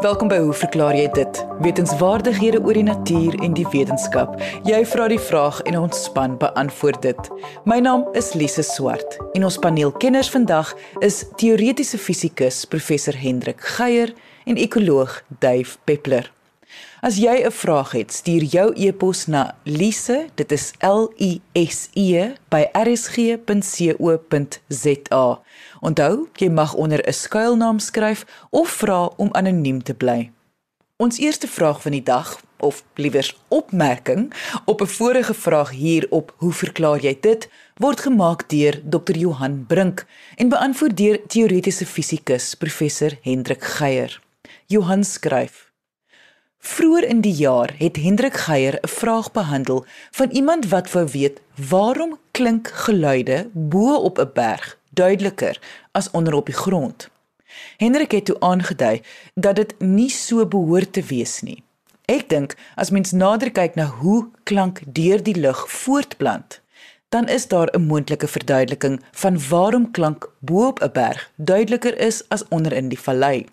Welkom by Hoe verklaar jy dit? Wetenskapwaardighede oor die natuur en die wetenskap. Jy vra die vraag en ons span beantwoord dit. My naam is Lise Swart en ons paneelkenners vandag is teoretiese fisikus professor Hendrik Geier en ekoloog Dave Peppler. As jy 'n vraag het, stuur jou e-pos na lise, dit is L I S E by rsg.co.za. Onthou, jy mag onder 'n skuilnaam skryf of vra om anoniem te bly. Ons eerste vraag van die dag, of liewers opmerking, op 'n vorige vraag hier op Hoe verklaar jy dit, word gemaak deur Dr. Johan Brink en beantwoord deur teoretiese fisikus professor Hendrik Geier. Johan skryf: Vroeger in die jaar het Hendrik Geier 'n vraag behandel van iemand wat wou weet waarom klink geluide bo op 'n berg duideliker as onder op die grond. Hendrik het toe aangedui dat dit nie so behoort te wees nie. Ek dink as mens nader kyk na hoe klank deur die lug voortplant, dan is daar 'n moontlike verduideliking van waarom klank bo op 'n berg duideliker is as onder in die vallei.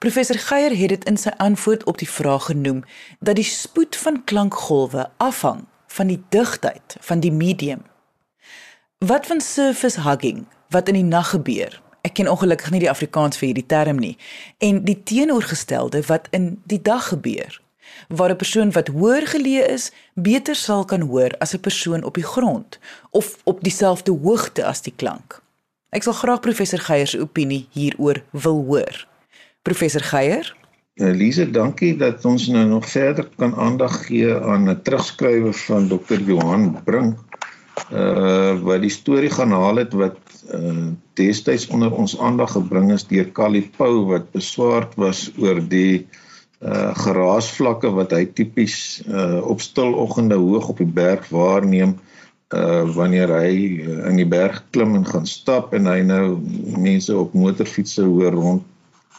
Professor Geier het dit in sy antwoord op die vraag genoem dat die spoed van klankgolwe afhang van die digtheid van die medium. Wat van surface hugging wat in die nag gebeur? Ek ken ongelukkig nie die Afrikaans vir hierdie term nie. En die teenoorgestelde wat in die dag gebeur, waar 'n persoon wat hoër geleë is, beter sal kan hoor as 'n persoon op die grond of op dieselfde hoogte as die klank. Ek sal graag professor Geier se opinie hieroor wil hoor. Professor Geier. Elise, dankie dat ons nou nog verder kan aandag gee aan 'n terugskrywe van Dr. Johan Brink uh wat die storie gaan haal het wat uh destyds onder ons aandag gebring is deur Callie Pau wat beswaard was oor die uh geraasvlakke wat hy tipies uh op stiloggende hoog op die berg waarneem uh wanneer hy in die berg klim en gaan stap en hy nou mense op motorfietsse hoor rond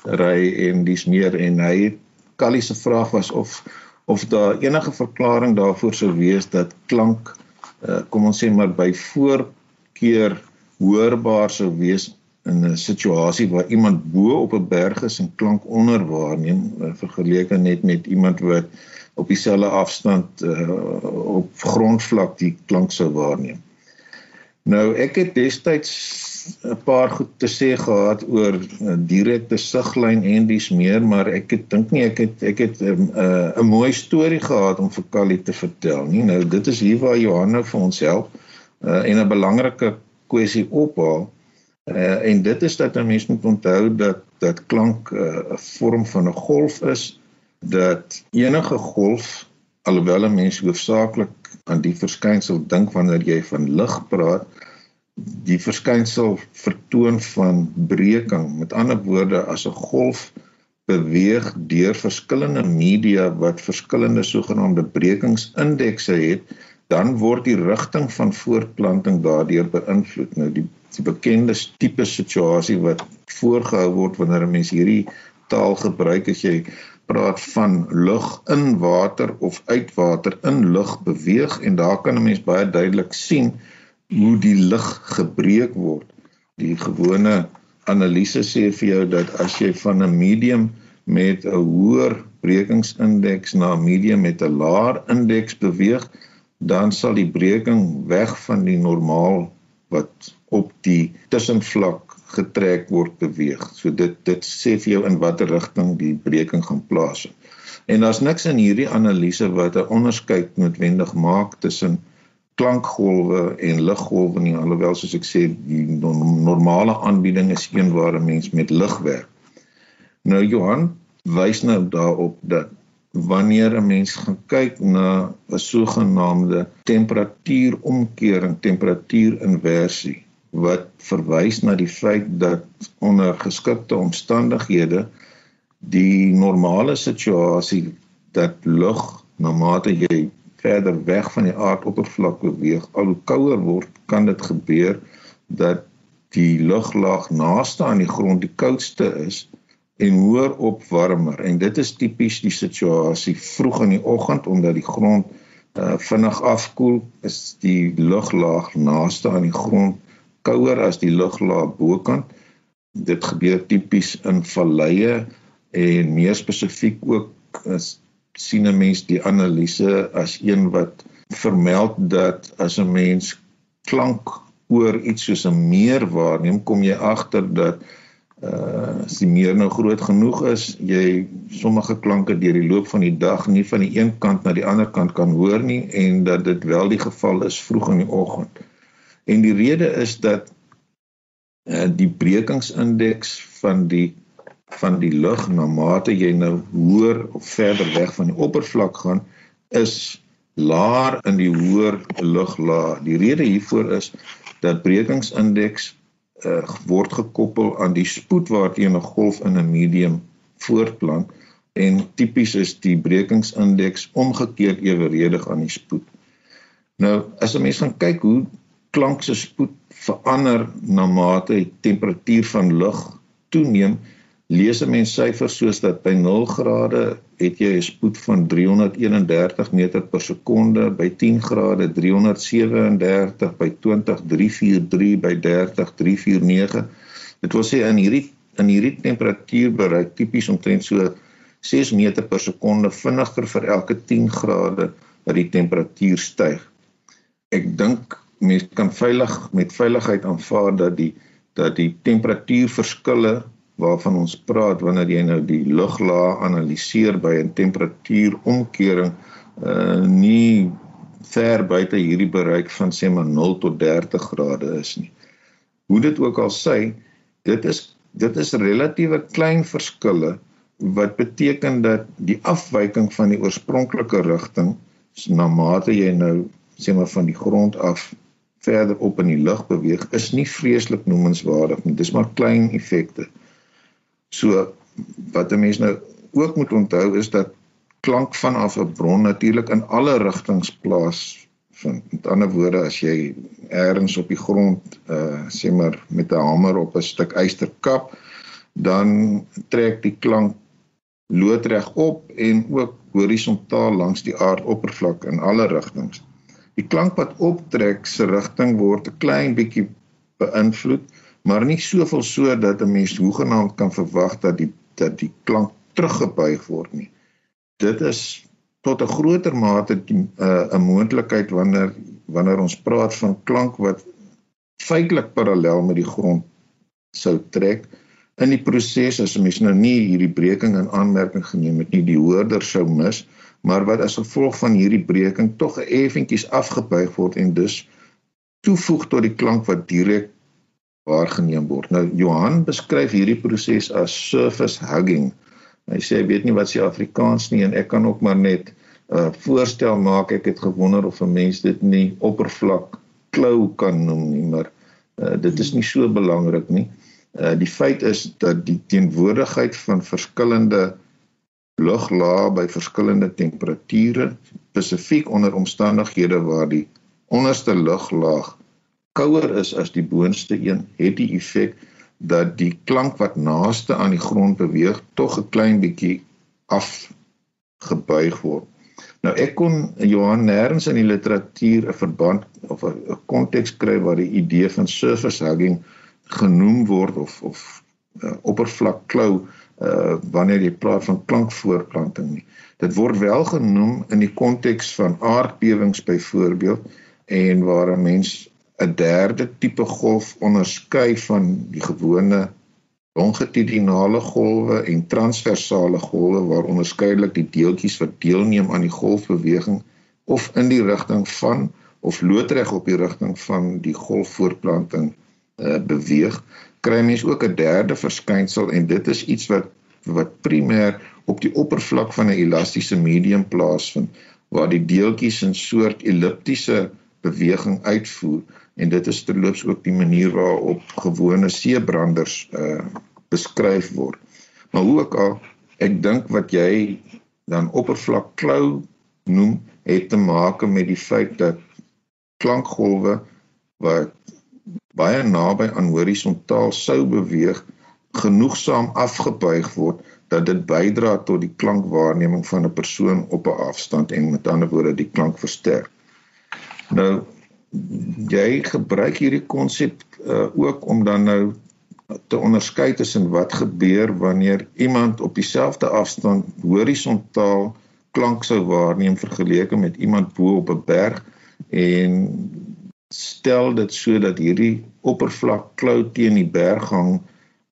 ry en dis meer en hy Callie se vraag was of of daar enige verklaring daarvoor sou wees dat klank uh, kom ons sê maar by voorkeur hoorbaar sou wees in 'n situasie waar iemand bo op 'n berg is en klank onder waarneem uh, vergeleke net met iemand wat op dieselfde afstand uh, op grondvlak die klank sou waarneem. Nou ek het destyds 'n paar goed te sê gehad oor uh, direkte siglyn en dis meer, maar ek het dink nie ek het ek het 'n um, uh, 'n mooi storie gehad om vir Callie te vertel nie. Nou dit is hier waar Johanna vir ons help uh, en 'n belangrike kwessie ophaal. Uh, en dit is dat 'n mens moet onthou dat dat klank 'n uh, vorm van 'n golf is dat enige golf alhoewel 'n mens hoofsaaklik aan die verskynsel dink wanneer jy van lig praat die verskynsel vertoon van breking. Met ander woorde, as 'n golf beweeg deur verskillende media wat verskillende sogenaamde brekingsindekse het, dan word die rigting van voortplanting daardeur beïnvloed. Nou die, die bekende tipe situasie wat voorgehou word wanneer 'n mens hierdie taal gebruik as jy praat van lug in water of uit water in lug beweeg en daar kan 'n mens baie duidelik sien hoe die lig gebreek word. Die gewone analise sê vir jou dat as jy van 'n medium met 'n hoër brekingsindeks na 'n medium met 'n laer indeks beweeg, dan sal die breking weg van die normaal wat op die tussenvlak getrek word beweeg. So dit dit sê vir jou in watter rigting die breking gaan plaasvind. En daar's niks in hierdie analise wat 'n onderskeid noodwendig maak tussen klankgolwe en liggolwe nie alhoewel soos ek sê die normale aanbieding is een waar 'n mens met lig werk. Nou Johan wys nou daarop dat wanneer 'n mens gaan kyk na 'n sogenaamde temperatuuromkering, temperatuurinversie wat verwys na die feit dat onder geskikte omstandighede die normale situasie dat lug na mate jy verder weg van die aardoppervlak beweeg, al hoe kouer word, kan dit gebeur dat die luglaag naaste aan die grond die koudste is en hoër op warmer. En dit is tipies die situasie vroeg in die oggend omdat die grond uh, vinnig afkoel, is die luglaag naaste aan die grond kouer as die luglaag bokant. Dit gebeur tipies in valleie en meer spesifiek ook is sien 'n mens die analise as een wat vermeld dat as 'n mens klank oor iets soos 'n meer waarneem, kom jy agter dat uh as die meer nou groot genoeg is, jy sommige klanke deur die loop van die dag nie van die een kant na die ander kant kan hoor nie en dat dit wel die geval is vroeg in die oggend. En die rede is dat uh die brekingsindeks van die van die lug na mate jy nou hoër of verder weg van die oppervlak gaan is laer in die hoër luglaag. Die rede hiervoor is dat brekingsindeks uh, word gekoppel aan die spoed waarteen 'n golf in 'n medium voortplant en tipies is die brekingsindeks omgekeerd eweredig aan die spoed. Nou as 'n mens gaan kyk hoe klank se spoed verander na mate die temperatuur van lug toeneem, lees 'n mens syfers soos dat by 0 grade het jy 'n spoed van 331 meter per sekonde, by 10 grade 337, by 20 343, by 30 349. Dit wil sê in hierdie in hierdie temperatuur bereik tipies omtrent so 6 meter per sekonde vinniger vir elke 10 grade dat die temperatuur styg. Ek dink mense kan veilig met veiligheid aanvaar dat die dat die temperatuurverskille waarvan ons praat wanneer jy nou die luglaag analiseer by 'n temperatuuromkering uh nie ver buite hierdie bereik van sê maar 0 tot 30 grade is nie. Hoe dit ook al sê, dit is dit is relatiewe klein verskille wat beteken dat die afwyking van die oorspronklike rigting na mate jy nou sê maar van die grond af verder op in die lug beweeg is nie vreeslik noemenswaardig nie. Dis maar klein effekte. So wat 'n mens nou ook moet onthou is dat klank vanaf 'n bron natuurlik in alle rigtings plaas vind. Met ander woorde as jy eers op die grond uh sê maar met 'n hamer op 'n stuk yster kap, dan trek die klank loodreg op en ook horisontaal langs die aardoppervlak in alle rigtings. Die klank wat optrek se rigting word 'n klein bietjie beïnvloed maar nie soveel so dat 'n mens hoegenaamd kan verwag dat die dat die klank teruggebuig word nie. Dit is tot 'n groter mate 'n uh, moontlikheid wanneer wanneer ons praat van klank wat feitelik parallel met die grond sou trek in die proses as 'n mens nou nie hierdie breking in aanmerking geneem het nie, die hoorder sou mis, maar wat as gevolg van hierdie breking tog effentjies afgebuig word en dus toevoeg tot die klank wat direk waargeneem word. Nou Johan beskryf hierdie proses as surface hugging. Hy sê hy weet nie wat se Afrikaans nie en ek kan ook maar net uh, voorstel maak. Ek het gewonder of 'n mens dit nie oppervlak klou kan noem nie, maar uh, dit is nie so belangrik nie. Uh, die feit is dat die teenwoordigheid van verskillende luglae by verskillende temperature, spesifiek onder omstandighede waar die onderste luglaag kouer is as die boonste een, het die effek dat die klank wat naaste aan die grond beweeg tog 'n klein bietjie afgebuig word. Nou ek kon Johan nêrens in die literatuur 'n verband of 'n konteks kry waar die idee van surface hugging genoem word of of uh, oppervlak klou uh, wanneer jy praat van klankvoorplanting nie. Dit word wel genoem in die konteks van aardbewings byvoorbeeld en waar 'n mens 'n derde tipe golf onderskei van die gewone longitudinale golwe en transversale golwe waar onderskeidelik die deeltjies wat deelneem aan die golfbeweging of in die rigting van of loodreg op die rigting van die golfvoorplanting uh, beweeg kry mens ook 'n derde verskynsel en dit is iets wat wat primêr op die oppervlak van 'n elastiese medium plaasvind waar die deeltjies 'n soort elliptiese beweging uitvoer en dit is terloops ook die manier waarop gewone seebranders uh beskryf word. Maar hoe ook al, ek dink wat jy dan oppervlak klou noem het te maak met die feit dat klankgolwe wat baie naby aan horisontaal sou beweeg genoegsaam afgebuig word dat dit bydra tot die klankwaarneming van 'n persoon op 'n afstand en met ander woorde die klank versterk. Nou jy gebruik hierdie konsep uh, ook om dan nou te onderskei tussen wat gebeur wanneer iemand op dieselfde afstand horisontaal klank sou waarneem vergeleke met iemand bo op 'n berg en stel dit sodat hierdie oppervlak klou teen die berg hang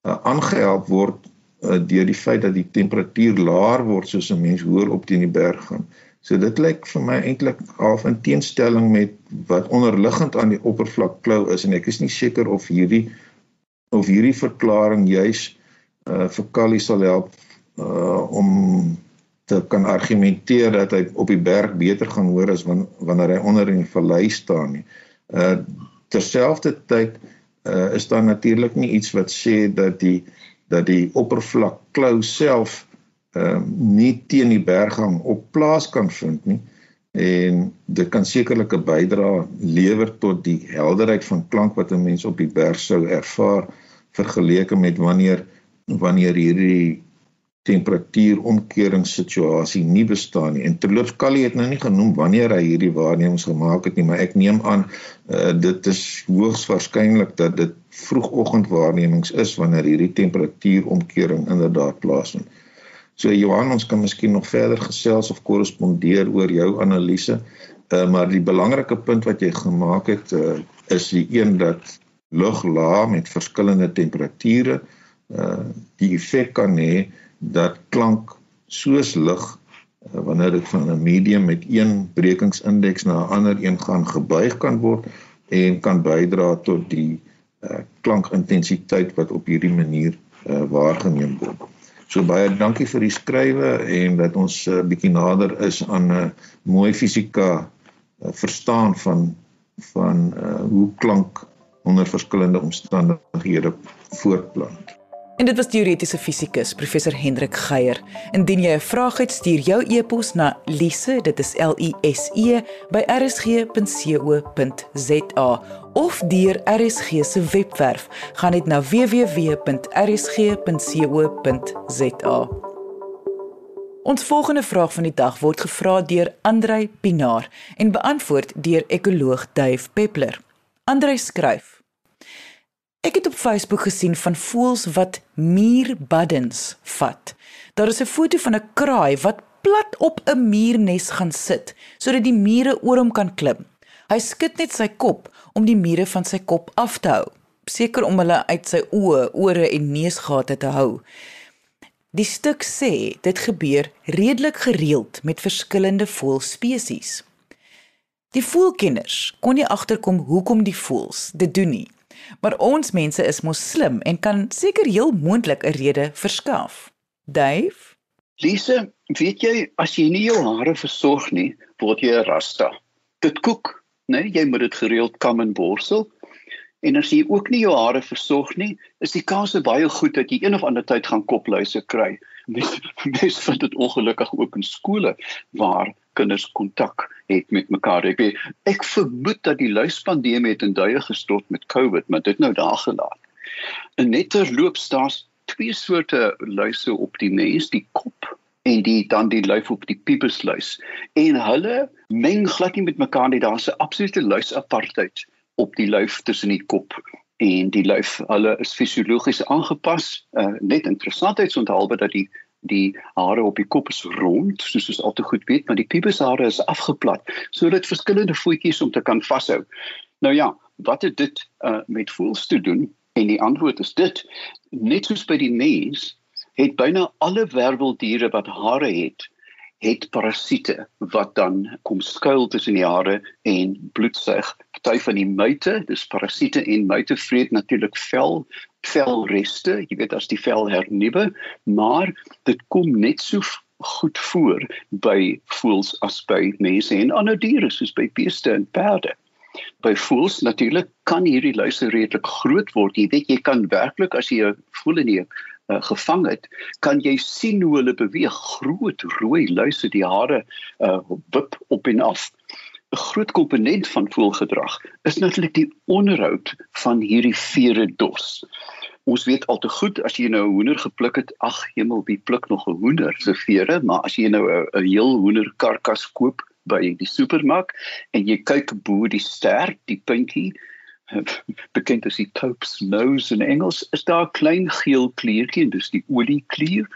uh, aangehelp word uh, deur die feit dat die temperatuur laer word soos 'n mens hoor op teen die berg gaan. So dit lyk vir my eintlik half in teenstelling met wat onderliggend aan die oppervlak klou is en ek is nie seker of hierdie of hierdie verklaring juis uh vir Kali sal help uh om te kan argumenteer dat hy op die berg beter gaan hoor as wan, wanneer hy onder in die vallei staan nie. Uh terselfdertyd uh is daar natuurlik nie iets wat sê dat die dat die oppervlak klou self ehm uh, nie teen die berghang op plaas kan vind nie en dit kan sekerlik 'n bydrae lewer tot die helderheid van klank wat 'n mens op die berg sou ervaar vergeleke met wanneer wanneer hierdie temperatuuromkeringssituasie nie bestaan nie. En terloops Callie het nou nie genoem wanneer hy hierdie waarnemings gemaak het nie, maar ek neem aan uh, dit is hoogs waarskynlik dat dit vroegoggendwaarnemings is wanneer hierdie temperatuuromkering inderdaad plaasvind. So Johan, ons kan miskien nog verder gesels of korrespondeer oor jou analise. Uh, maar die belangrike punt wat jy gemaak het uh, is die een dat lug laag met verskillende temperature uh die effek kan hê dat klank soos lig uh, wanneer dit van 'n medium met een brekingsindeks na 'n ander een gaan gebuig kan word en kan bydra tot die uh klankintensiteit wat op hierdie manier uh waargeneem word. So baie dankie vir die skrywe en dat ons 'n uh, bietjie nader is aan 'n uh, mooi fisika uh, verstaan van van uh hoe klank onder verskillende omstandighede voortplant. En dit was teoretiese fisikus professor Hendrik Geier. Indien jy 'n vraag het, stuur jou e-pos na lise, dit is L I S E by rsg.co.za of deur RSG se webwerf. Gaan net na www.rsg.co.za. Ons volgende vraag van die dag word gevra deur Andrei Pinaar en beantwoord deur ekoloog Dave Peppler. Andrei skryf: Ek het op Facebook gesien van voëls wat muurbuddens vat. Daar is 'n foto van 'n kraai wat plat op 'n muurnes gaan sit sodat die mure oor hom kan klim. Hy skud net sy kop om die mure van sy kop af te hou, seker om hulle uit sy oë, ore en neusgate te hou. Die stuk sê dit gebeur redelik gereeld met verskillende voëlspesies. Die voëlkenners kon nie agterkom hoekom die voëls dit doen nie. Maar ons mense is mos slim en kan seker heel moontlik 'n rede verskaf. Dave? Lise, weet jy as jy nie jou hare versorg nie, word jy 'n rasta. Dit koek, né? Nee, jy moet dit gereeld kam en borsel. En as jy ook nie jou hare versorg nie, is die kans baie goed dat jy een of ander tyd gaan kopluise kry. Mense mense vind dit ongelukkig ook in skole waar kinders kontak het met mekaar. Ek weet, ek vermoed dat die luispandemie het in duie gestort met COVID, maar dit nou daar gelaat. En netter loop daar's twee soorte luise op die mens, die kop en die dan die luif op die piepesluis. En hulle meng glad nie met mekaar nie. Daar's 'n absolute luisapartheid op die luif tussen die kop en die luif. Hulle is fisiologies aangepas. Uh, net interessantheidsonthaalbe dat die die hare op die kop is rond soos ons al te goed weet maar die piepeshare is afgeplat sodat verskillende voetjies om te kan vashou. Nou ja, wat het dit uh, met voels te doen? En die antwoord is dit net soos by die mens het byna alle werweldiere wat hare het het parasiete wat dan kom skuil tussen die hare en bloedsuig. Party van die muite, dis parasiete en muite vreet natuurlik vel velreste, jy weet as die vel hernuwe, maar dit kom net so goed voor by voëls as by mense en ander diere soos by beeste en perde. By voëls natuurlik kan hierdie luise redelik groot word. Jy weet jy kan werklik as jy 'n voël in die uh, gevang het, kan jy sien hoe hulle beweeg, groot rooi luise die hare uh, wip op en af. 'n groot komponent van voelgedrag is natuurlik die onderhoud van hierdie vere dos. Ons weet al te goed as jy nou 'n hoender gepluk het, ag hemel, wie pluk nog 'n hoender se vere, maar as jy nou 'n heel hoender karkas koop by die supermark en jy kyk bo die stert, die puntjie bekend as die Pope's nose in Engels, is daar 'n klein geel kliertjie en dis die olieklier.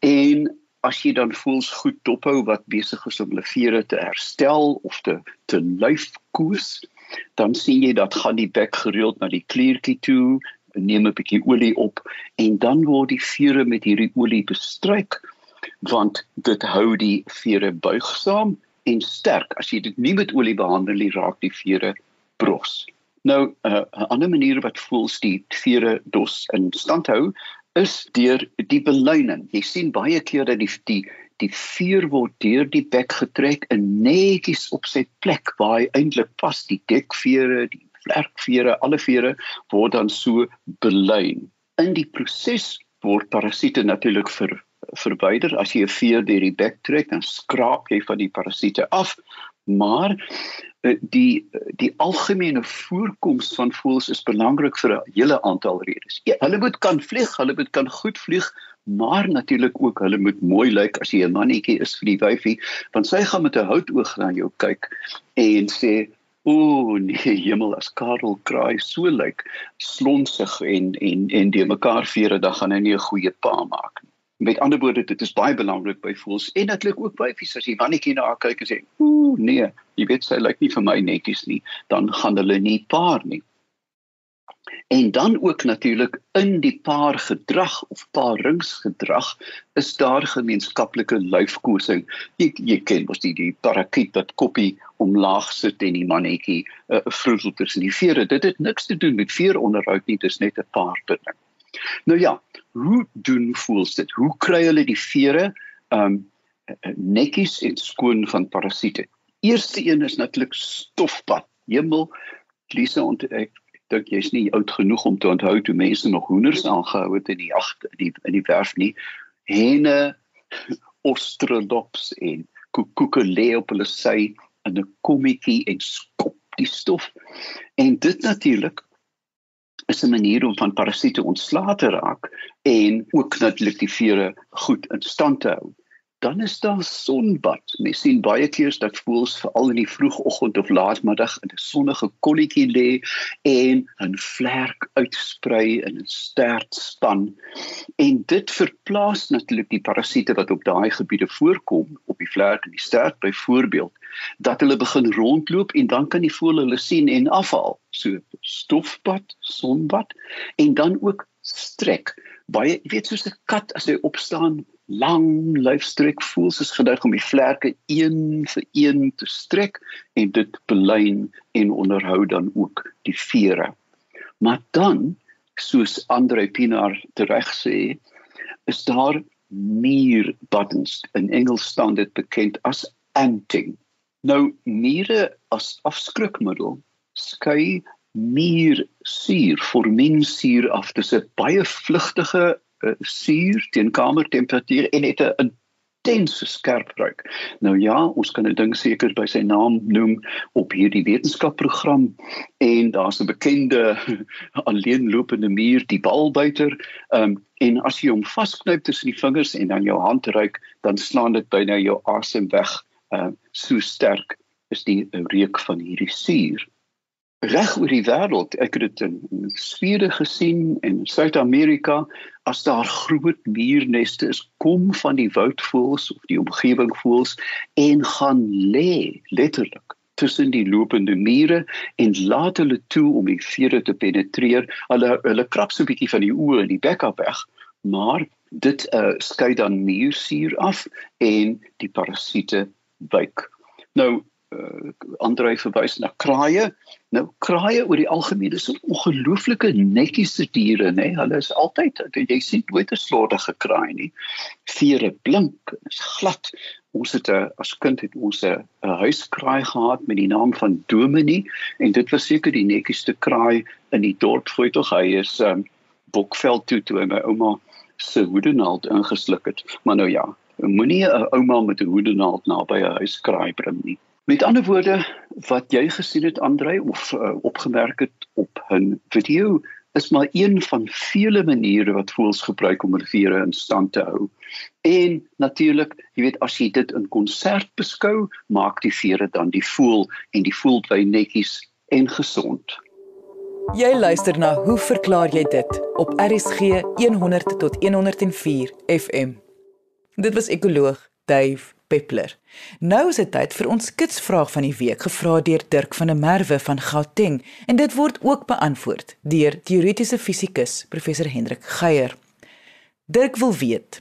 En as jy dan voels goed dophou wat besig is om hulle vere te herstel of te te lyf koes, dan sien jy dat gaan die bek gereeld na die kliertjie toe, neem 'n bietjie olie op en dan word die vere met hierdie olie bestryk want dit hou die vere buigsaam en sterk. As jy dit nie met olie behandel nie, raak die vere bros. Nou uh, 'n ander manier wat voels die vere dos in stand hou is deur die beluining. Jy sien baie keer dat die die die vuur word deur die bek getrek en netjies op sy plek waar hy eintlik pas. Die dekvere, die vlerkvere, alle vere word dan so beluin. In die proses word parasiete natuurlik ver verwyder. As jy 'n veer deur die bek trek, dan skraap jy van die parasiete af. Maar Eh, die die algemene voorkoms van voëls is belangrik vir 'n hele aantal redes. Ja, hulle moet kan vlieg, hulle moet kan goed vlieg, maar natuurlik ook hulle moet mooi lyk as jy 'n mannetjie is vir die wyfie, want sy gaan met 'n houtoog na jou kyk en sê O nee, hemel as Karel kraai so lyk slonsig en en en die mekaar vere dan gaan hy nie 'n goeie pa maak nie. Met ander woorde, dit is baie belangrik by voels en natuurlik ook by wyfies as jy mannetjie na haar kyk en sê, "Ooh, nee, jy weet sy lyk nie vir my netjies nie," dan gaan hulle nie paar nie. En dan ook natuurlik in die paar gedrag of paaringsgedrag is daar gemeenskaplike lyfkosing. Jy jy ken mos die die parakiet wat koppie omlaag sit en die mannetjie uh, vroetel tussen die vere. Dit het niks te doen met veeronderhoud nie, dis net 'n paar ding. Nou ja, hoe doen voels dit? Hoe kry hulle die vere um netjies en skoon van parasiete? Eerste een is natuurlik stofpad. Hemel, Lisa ont ek dink jy's nie oud genoeg om te onthou toe mense nog hoenders aangehou het in die ag in die in die werf nie. Henne, ostrolops en koekoeke lê op hulle sy in 'n kommetjie en skop die stof. En dit natuurlik is 'n manier om van parasiete ontslae te raak en ook natuurlik die vere goed in stand te hou. Dan is daar sonbad. Mens sien baie keer dat voels veral in die vroegoggend of laatmiddag in 'n sonnige kolletjie lê en 'n vlerk uitsprei in 'n stert span. En dit verplaas natuurlik die parasiete wat op daai gebiede voorkom, op die vlerk en die stert byvoorbeeld, dat hulle begin rondloop en dan kan die voël hulle sien en afhaal. So stofbad, sonbad en dan ook strek. Baie weet soos 'n kat as hy opstaan lang lyfstrek voel soos geduig om die vlerke een vir een te strek en dit belyn en onderhou dan ook die vere. Maar dan soos Andre Pinaar reg sê, is daar muur buttons in Engels staan dit bekend as anting. Nou mure as afskrikmiddel skei muur suur, forminsuur af. Dit is 'n baie vlugtige uh, suur teen kamertemperatuur en het 'n intense skerp ruik. Nou ja, ons kan 'n ding seker by sy naam noem op hierdie wetenskapprogram en daar's 'n bekende alleenlopende muur, die balbuiter. Ehm um, en as jy hom vasknyp tussen die vingers en dan jou hand ruik, dan slaan dit byna jou asem weg. Ehm uh, so sterk is die reuk van hierdie suur reg oor die wêreld. Ek het dit in, Swede gesien en in Suid-Amerika as daar groot muurneste is, kom van die woudvoëls of die omgewingvoëls en gaan lê letterlik tussen die lopende mure en laat hulle toe om die vere te penetreer. Hulle hulle krap so 'n bietjie van die oë en die bek af weg, maar dit uh, skei dan muursuur af en die parasiete wyk. Nou uh, Andre verwys na kraaie. Nou kraaie oor die algemeen is ongelooflike netjiese diere, nê. Nee? Hulle is altyd jy sien nooit 'n slordige kraai nie. Vere blink, is glad. Ons het 'n as kind het ons 'n huiskraai gehad met die naam van Dominie en dit was seker die netjieste kraai in die dorp. Foi tog hy is um, Bokveld toe toe my ouma se hoedenaald ingesluk het. Maar nou ja, moenie 'n ouma met 'n hoedenaald naby 'n huiskraai bring nie. Met ander woorde wat jy gesien het Andrei of uh, opgemerk het op 'n video is maar een van vele maniere wat voels gebruik om riviere in stand te hou. En natuurlik, jy weet as jy dit in konsert beskou, maak die vere dan die voel en die voel bly netjies en gesond. Jy luister na Hoe verklaar jy dit op RSG 100 tot 104 FM. Dit was ekoloog Dave Peppler. Nou is dit tyd vir ons kitsvraag van die week gevra deur Dirk van der Merwe van Gauteng en dit word ook beantwoord deur teoretiese fisikus professor Hendrik Geier. Dirk wil weet: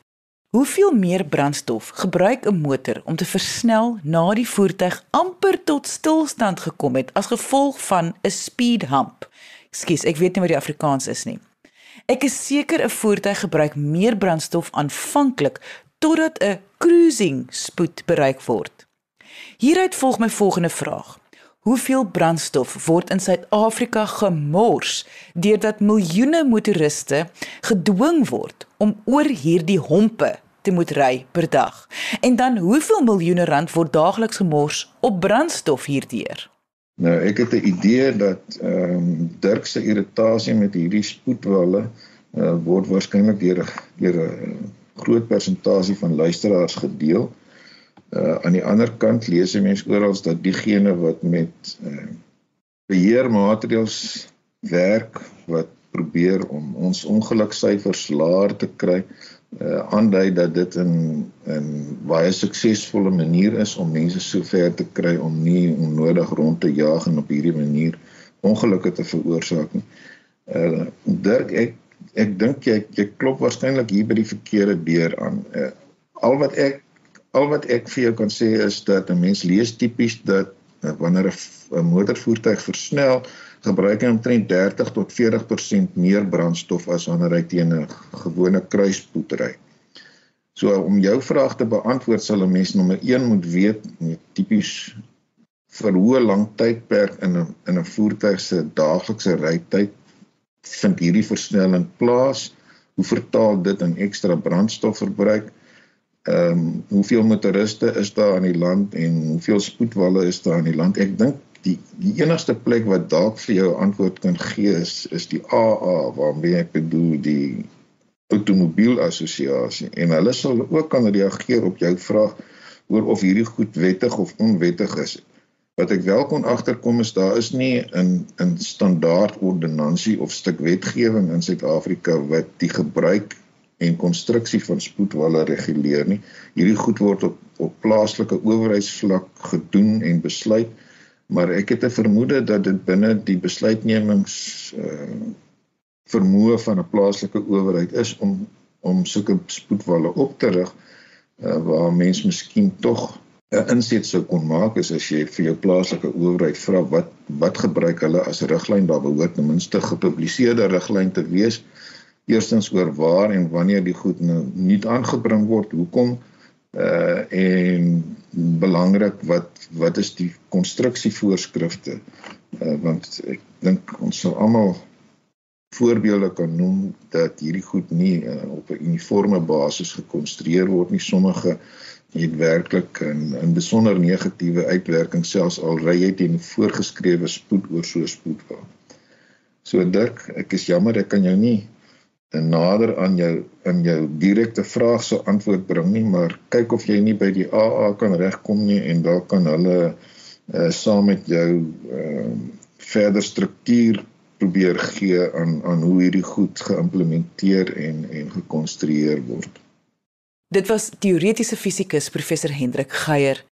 Hoeveel meer brandstof gebruik 'n motor om te versnel na die voertuig amper tot stilstand gekom het as gevolg van 'n speed hump? Skus, ek weet nie wat die Afrikaans is nie. Ek is seker 'n voertuig gebruik meer brandstof aanvanklik totdat 'n cruising spoed bereik word. Hieruit volg my volgende vraag. Hoeveel brandstof word in Suid-Afrika gemors deurdat miljoene motoriste gedwing word om oor hierdie hompe te moet ry per dag? En dan hoeveel miljoene rand word daagliks gemors op brandstof hierdeur? Nou ek het 'n idee dat ehm um, Dirk se irritasie met hierdie spoedwalle uh, word waarskynlik deur deur 'n groot persentasie van luisteraars gedeel. Uh aan die ander kant lees jy mense oral dat diegene wat met uh beheermaatreëls werk wat probeer om ons ongeluksyfers laer te kry, uh aandui dat dit 'n 'n baie suksesvolle manier is om mense sover te kry om nie onnodig rond te jaag en op hierdie manier ongelukke te veroorsaak nie. Uh Dirk, ek ek dink jy jy klop waarskynlik hier by die verkeerde deur aan. Uh, al wat ek al wat ek vir jou kan sê is dat 'n mens lees tipies dat uh, wanneer 'n motorvoertuig versnel, gebruik hy omtrent 30 tot 40% meer brandstof as wanneer hy teen 'n gewone kruispoed ry. So om jou vraag te beantwoord sal 'n mens nommer 1 moet weet tipies vir hoe lank tydperk in 'n in 'n voertuig se daaglikse rytyd vind hierdie versnelling plaas? Hoe vertaal dit in ekstra brandstofverbruik? Ehm um, hoeveel motoriste is daar aan die land en hoeveel spoedwalle is daar aan die land? Ek dink die die enigste plek wat dalk vir jou antwoord kan gee is is die AA waarmee ek bedoel die outomobiel assosiasie en hulle sal ook kan reageer op jou vraag oor of hierdie goed wettig of onwettig is. Wat ek wel kon agterkom is daar is nie 'n 'n standaard ordonnansie of stuk wetgewing in Suid-Afrika wat die gebruik en konstruksie van spoedwalle reguleer nie. Hierdie goed word op op plaaslike owerheidsvlak gedoen en besluit, maar ek het 'n vermoede dat dit binne die besluitnemings uh vermoë van 'n plaaslike owerheid is om om sulke spoedwalle op te rig uh, waar mense miskien tog 'n inset sou kon maak is as jy vir jou plaaslike owerheid vra wat wat gebruik hulle as riglyn daar behoort ten minste gepubliseerde riglyn te wees eerstens oor waar en wanneer die goed nou nie aangebring word hoekom uh en belangrik wat wat is die konstruksievoorskrifte uh, want ek dink ons sal almal voorbeelde kan noem dat hierdie goed nie uh, op 'n uniforme basis gekonstrueer word nie. Sommige het werklik 'n 'n besonder negatiewe uitwerking selfs al ry jy teen voorgeskrewe spoed oor so 'n spoedwag. So Dirk, ek is jammer ek kan jou nie nader aan jou in jou direkte vraag sou antwoord bring nie, maar kyk of jy nie by die AA kan regkom nie en dalk kan hulle uh, saam met jou uh, verder struktuur probeer gee aan aan hoe hierdie goed geïmplementeer en en gekonstrueer word. Dit was teoretiese fisikus professor Hendrik Geier